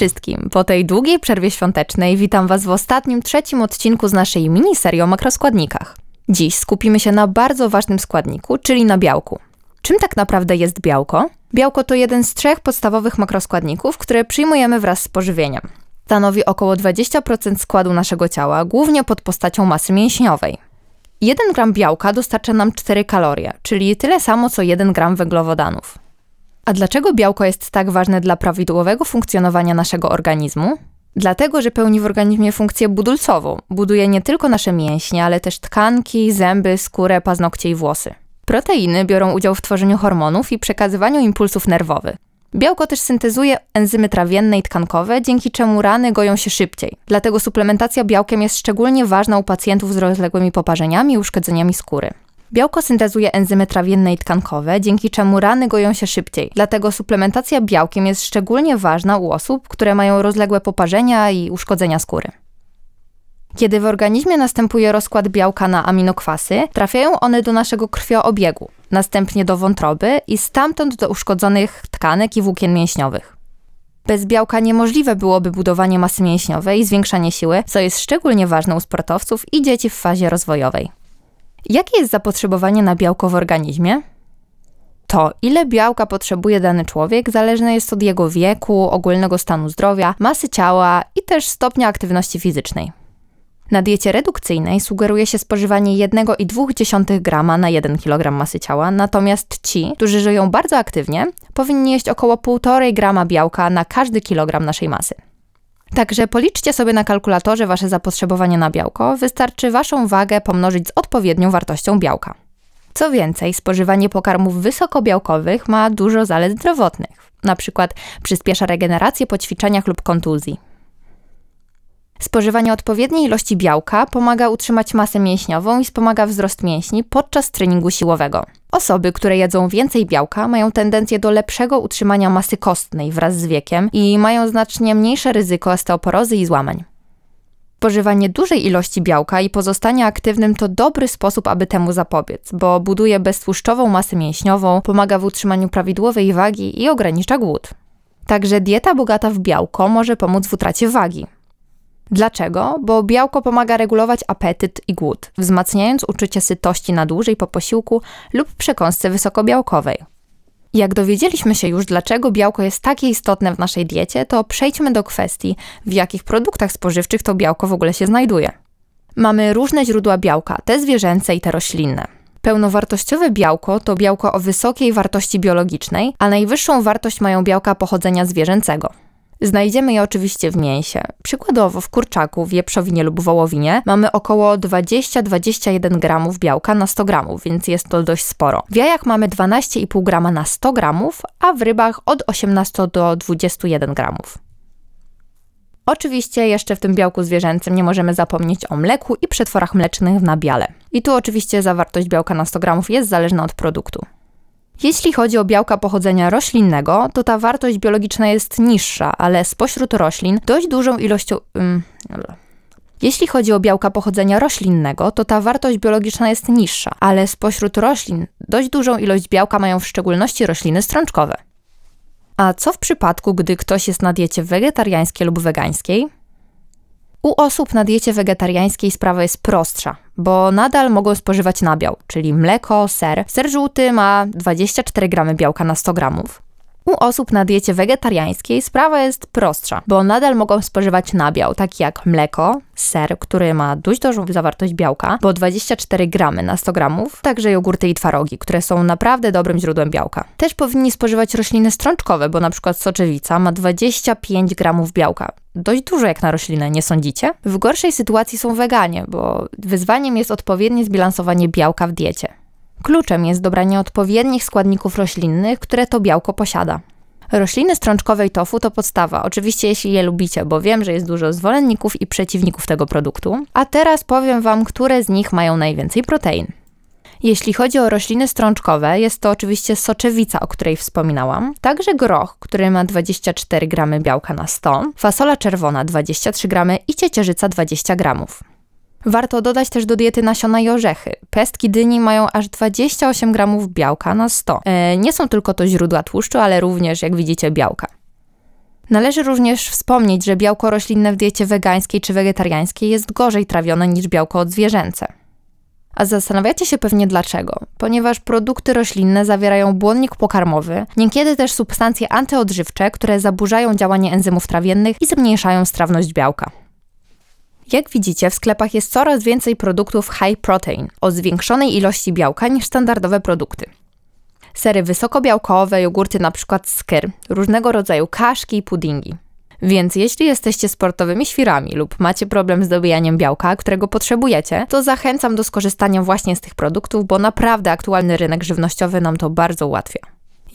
Wszystkim! Po tej długiej przerwie świątecznej witam Was w ostatnim, trzecim odcinku z naszej miniserii o makroskładnikach. Dziś skupimy się na bardzo ważnym składniku, czyli na białku. Czym tak naprawdę jest białko? Białko to jeden z trzech podstawowych makroskładników, które przyjmujemy wraz z pożywieniem. Stanowi około 20% składu naszego ciała, głównie pod postacią masy mięśniowej. 1 gram białka dostarcza nam 4 kalorie, czyli tyle samo co 1 gram węglowodanów. A dlaczego białko jest tak ważne dla prawidłowego funkcjonowania naszego organizmu? Dlatego, że pełni w organizmie funkcję budulcową. Buduje nie tylko nasze mięśnie, ale też tkanki, zęby, skórę, paznokcie i włosy. Proteiny biorą udział w tworzeniu hormonów i przekazywaniu impulsów nerwowych. Białko też syntezuje enzymy trawienne i tkankowe, dzięki czemu rany goją się szybciej. Dlatego suplementacja białkiem jest szczególnie ważna u pacjentów z rozległymi poparzeniami i uszkodzeniami skóry. Białko syntezuje enzymy trawienne i tkankowe, dzięki czemu rany goją się szybciej. Dlatego suplementacja białkiem jest szczególnie ważna u osób, które mają rozległe poparzenia i uszkodzenia skóry. Kiedy w organizmie następuje rozkład białka na aminokwasy, trafiają one do naszego krwioobiegu, następnie do wątroby i stamtąd do uszkodzonych tkanek i włókien mięśniowych. Bez białka niemożliwe byłoby budowanie masy mięśniowej i zwiększanie siły, co jest szczególnie ważne u sportowców i dzieci w fazie rozwojowej. Jakie jest zapotrzebowanie na białko w organizmie? To, ile białka potrzebuje dany człowiek, zależne jest od jego wieku, ogólnego stanu zdrowia, masy ciała i też stopnia aktywności fizycznej. Na diecie redukcyjnej sugeruje się spożywanie 1,2 grama na 1 kg masy ciała, natomiast ci, którzy żyją bardzo aktywnie, powinni jeść około 1,5 grama białka na każdy kilogram naszej masy. Także policzcie sobie na kalkulatorze wasze zapotrzebowanie na białko, wystarczy waszą wagę pomnożyć z odpowiednią wartością białka. Co więcej, spożywanie pokarmów wysokobiałkowych ma dużo zalet zdrowotnych. Na przykład przyspiesza regenerację po ćwiczeniach lub kontuzji. Spożywanie odpowiedniej ilości białka pomaga utrzymać masę mięśniową i wspomaga wzrost mięśni podczas treningu siłowego. Osoby, które jedzą więcej białka, mają tendencję do lepszego utrzymania masy kostnej wraz z wiekiem i mają znacznie mniejsze ryzyko osteoporozy i złamań. Spożywanie dużej ilości białka i pozostanie aktywnym to dobry sposób, aby temu zapobiec, bo buduje beztłuszczową masę mięśniową, pomaga w utrzymaniu prawidłowej wagi i ogranicza głód. Także dieta bogata w białko może pomóc w utracie wagi. Dlaczego? Bo białko pomaga regulować apetyt i głód, wzmacniając uczucie sytości na dłużej po posiłku lub przekąsce wysokobiałkowej. Jak dowiedzieliśmy się już, dlaczego białko jest takie istotne w naszej diecie, to przejdźmy do kwestii, w jakich produktach spożywczych to białko w ogóle się znajduje. Mamy różne źródła białka, te zwierzęce i te roślinne. Pełnowartościowe białko to białko o wysokiej wartości biologicznej, a najwyższą wartość mają białka pochodzenia zwierzęcego. Znajdziemy je oczywiście w mięsie. Przykładowo w kurczaku, wieprzowinie lub wołowinie mamy około 20-21 gramów białka na 100 gramów, więc jest to dość sporo. W jajach mamy 12,5 grama na 100 gramów, a w rybach od 18 do 21 gramów. Oczywiście jeszcze w tym białku zwierzęcym nie możemy zapomnieć o mleku i przetworach mlecznych w nabiale. I tu oczywiście zawartość białka na 100 gramów jest zależna od produktu. Jeśli chodzi o białka pochodzenia roślinnego, to ta wartość biologiczna jest niższa, ale spośród roślin dość dużą ilością. Um, jeśli chodzi o białka pochodzenia roślinnego, to ta wartość biologiczna jest niższa, ale spośród roślin dość dużą ilość białka mają w szczególności rośliny strączkowe. A co w przypadku, gdy ktoś jest na diecie wegetariańskiej lub wegańskiej? U osób na diecie wegetariańskiej sprawa jest prostsza, bo nadal mogą spożywać nabiał, czyli mleko, ser. Ser żółty ma 24 gramy białka na 100 gramów. U osób na diecie wegetariańskiej sprawa jest prostsza, bo nadal mogą spożywać nabiał, taki jak mleko, ser, który ma dość dużą zawartość białka, bo 24 gramy na 100 gramów, także jogurty i twarogi, które są naprawdę dobrym źródłem białka. Też powinni spożywać rośliny strączkowe, bo na przykład soczewica ma 25 gramów białka. Dość dużo jak na roślinę, nie sądzicie? W gorszej sytuacji są weganie, bo wyzwaniem jest odpowiednie zbilansowanie białka w diecie. Kluczem jest dobranie odpowiednich składników roślinnych, które to białko posiada. Rośliny strączkowe i tofu to podstawa, oczywiście jeśli je lubicie, bo wiem, że jest dużo zwolenników i przeciwników tego produktu. A teraz powiem Wam, które z nich mają najwięcej protein. Jeśli chodzi o rośliny strączkowe, jest to oczywiście soczewica, o której wspominałam, także groch, który ma 24 gramy białka na 100, fasola czerwona 23 gramy i ciecierzyca 20 gramów. Warto dodać też do diety nasiona i orzechy. Pestki dyni mają aż 28 gramów białka na 100. E, nie są tylko to źródła tłuszczu, ale również, jak widzicie, białka. Należy również wspomnieć, że białko roślinne w diecie wegańskiej czy wegetariańskiej jest gorzej trawione niż białko odzwierzęce. A zastanawiacie się pewnie dlaczego? Ponieważ produkty roślinne zawierają błonnik pokarmowy, niekiedy też substancje antyodżywcze, które zaburzają działanie enzymów trawiennych i zmniejszają strawność białka. Jak widzicie, w sklepach jest coraz więcej produktów high protein o zwiększonej ilości białka niż standardowe produkty. Sery wysokobiałkowe, jogurty np. skyr, różnego rodzaju kaszki i puddingi. Więc jeśli jesteście sportowymi świrami lub macie problem z dobijaniem białka, którego potrzebujecie, to zachęcam do skorzystania właśnie z tych produktów, bo naprawdę aktualny rynek żywnościowy nam to bardzo ułatwia.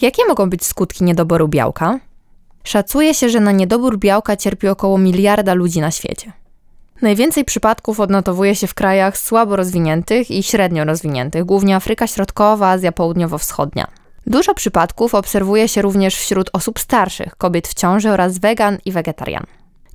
Jakie mogą być skutki niedoboru białka? Szacuje się, że na niedobór białka cierpi około miliarda ludzi na świecie. Najwięcej przypadków odnotowuje się w krajach słabo rozwiniętych i średnio rozwiniętych, głównie Afryka Środkowa, Azja Południowo-Wschodnia. Dużo przypadków obserwuje się również wśród osób starszych, kobiet w ciąży oraz wegan i wegetarian.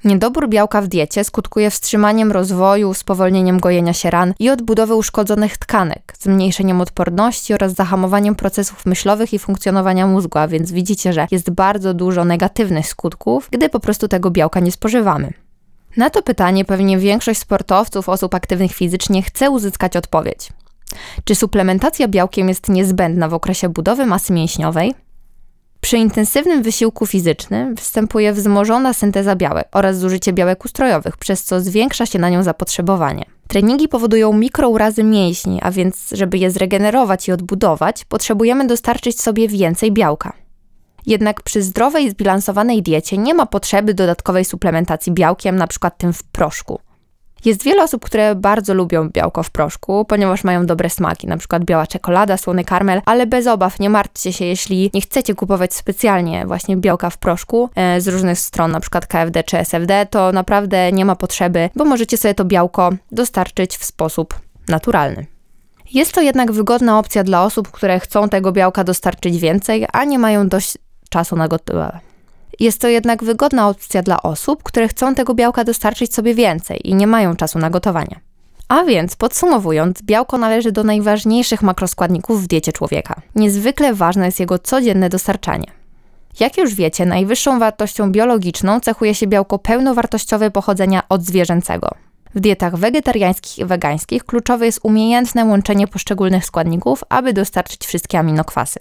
Niedobór białka w diecie skutkuje wstrzymaniem rozwoju, spowolnieniem gojenia się ran i odbudowy uszkodzonych tkanek, zmniejszeniem odporności oraz zahamowaniem procesów myślowych i funkcjonowania mózgu, a więc widzicie, że jest bardzo dużo negatywnych skutków, gdy po prostu tego białka nie spożywamy. Na to pytanie pewnie większość sportowców, osób aktywnych fizycznie chce uzyskać odpowiedź. Czy suplementacja białkiem jest niezbędna w okresie budowy masy mięśniowej? Przy intensywnym wysiłku fizycznym występuje wzmożona synteza białek oraz zużycie białek ustrojowych, przez co zwiększa się na nią zapotrzebowanie. Treningi powodują mikrourazy mięśni, a więc żeby je zregenerować i odbudować, potrzebujemy dostarczyć sobie więcej białka. Jednak przy zdrowej zbilansowanej diecie nie ma potrzeby dodatkowej suplementacji białkiem, np. tym w proszku. Jest wiele osób, które bardzo lubią białko w proszku, ponieważ mają dobre smaki, na przykład biała czekolada, słony karmel, ale bez obaw, nie martwcie się, jeśli nie chcecie kupować specjalnie właśnie białka w proszku e, z różnych stron, na przykład KFD czy SFD, to naprawdę nie ma potrzeby, bo możecie sobie to białko dostarczyć w sposób naturalny. Jest to jednak wygodna opcja dla osób, które chcą tego białka dostarczyć więcej, a nie mają dość czasu na gotowanie. Jest to jednak wygodna opcja dla osób, które chcą tego białka dostarczyć sobie więcej i nie mają czasu na gotowanie. A więc podsumowując, białko należy do najważniejszych makroskładników w diecie człowieka. Niezwykle ważne jest jego codzienne dostarczanie. Jak już wiecie, najwyższą wartością biologiczną cechuje się białko pełnowartościowe pochodzenia odzwierzęcego. W dietach wegetariańskich i wegańskich kluczowe jest umiejętne łączenie poszczególnych składników, aby dostarczyć wszystkie aminokwasy.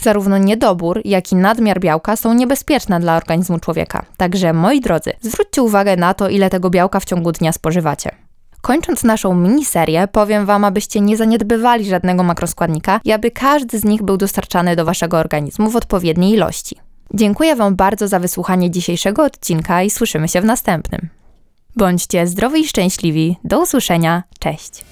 Zarówno niedobór, jak i nadmiar białka są niebezpieczne dla organizmu człowieka. Także moi drodzy, zwróćcie uwagę na to, ile tego białka w ciągu dnia spożywacie. Kończąc naszą miniserię, powiem Wam, abyście nie zaniedbywali żadnego makroskładnika i aby każdy z nich był dostarczany do Waszego organizmu w odpowiedniej ilości. Dziękuję Wam bardzo za wysłuchanie dzisiejszego odcinka i słyszymy się w następnym. Bądźcie zdrowi i szczęśliwi. Do usłyszenia. Cześć.